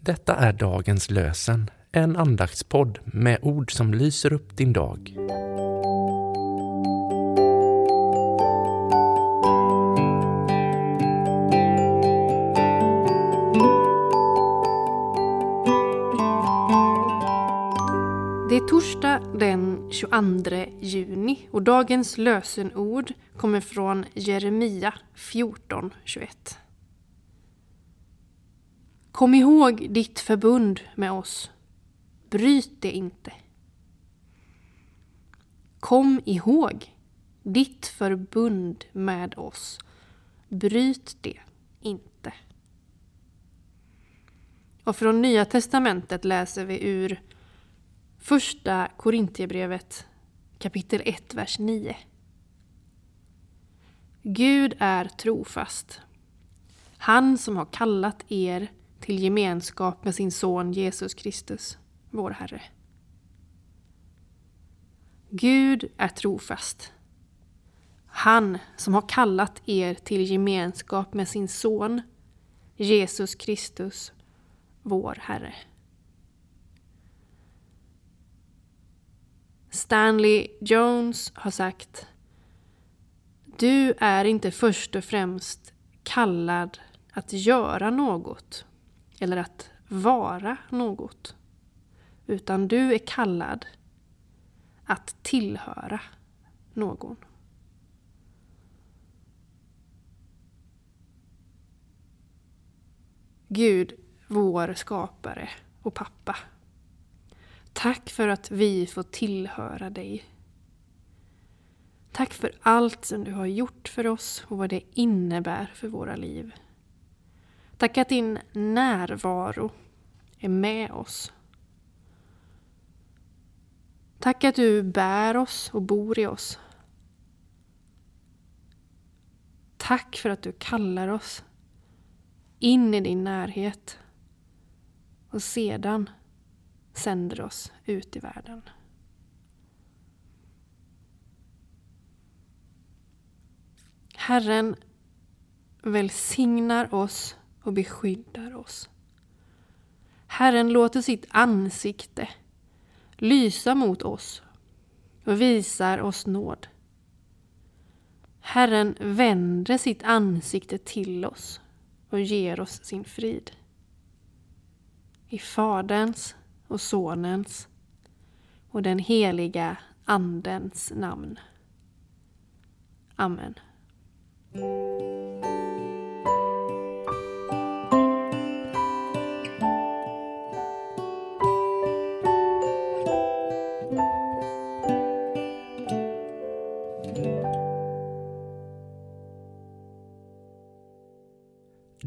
Detta är dagens lösen, en andaktspodd med ord som lyser upp din dag. Det är torsdag den 22 juni och dagens lösenord kommer från Jeremia 14.21. Kom ihåg ditt förbund med oss. Bryt det inte. Kom ihåg ditt förbund med oss. Bryt det inte. Och från Nya Testamentet läser vi ur Första Korintierbrevet kapitel 1, vers 9. Gud är trofast. Han som har kallat er till gemenskap med sin son Jesus Kristus, vår Herre. Gud är trofast. Han som har kallat er till gemenskap med sin son Jesus Kristus, vår Herre. Stanley Jones har sagt Du är inte först och främst kallad att göra något eller att vara något. Utan du är kallad att tillhöra någon. Gud, vår skapare och pappa. Tack för att vi får tillhöra dig. Tack för allt som du har gjort för oss och vad det innebär för våra liv. Tack att din närvaro är med oss. Tack att du bär oss och bor i oss. Tack för att du kallar oss in i din närhet och sedan sänder oss ut i världen. Herren välsignar oss och beskyddar oss. Herren låter sitt ansikte lysa mot oss och visar oss nåd. Herren vänder sitt ansikte till oss och ger oss sin frid. I Faderns och Sonens och den heliga Andens namn. Amen.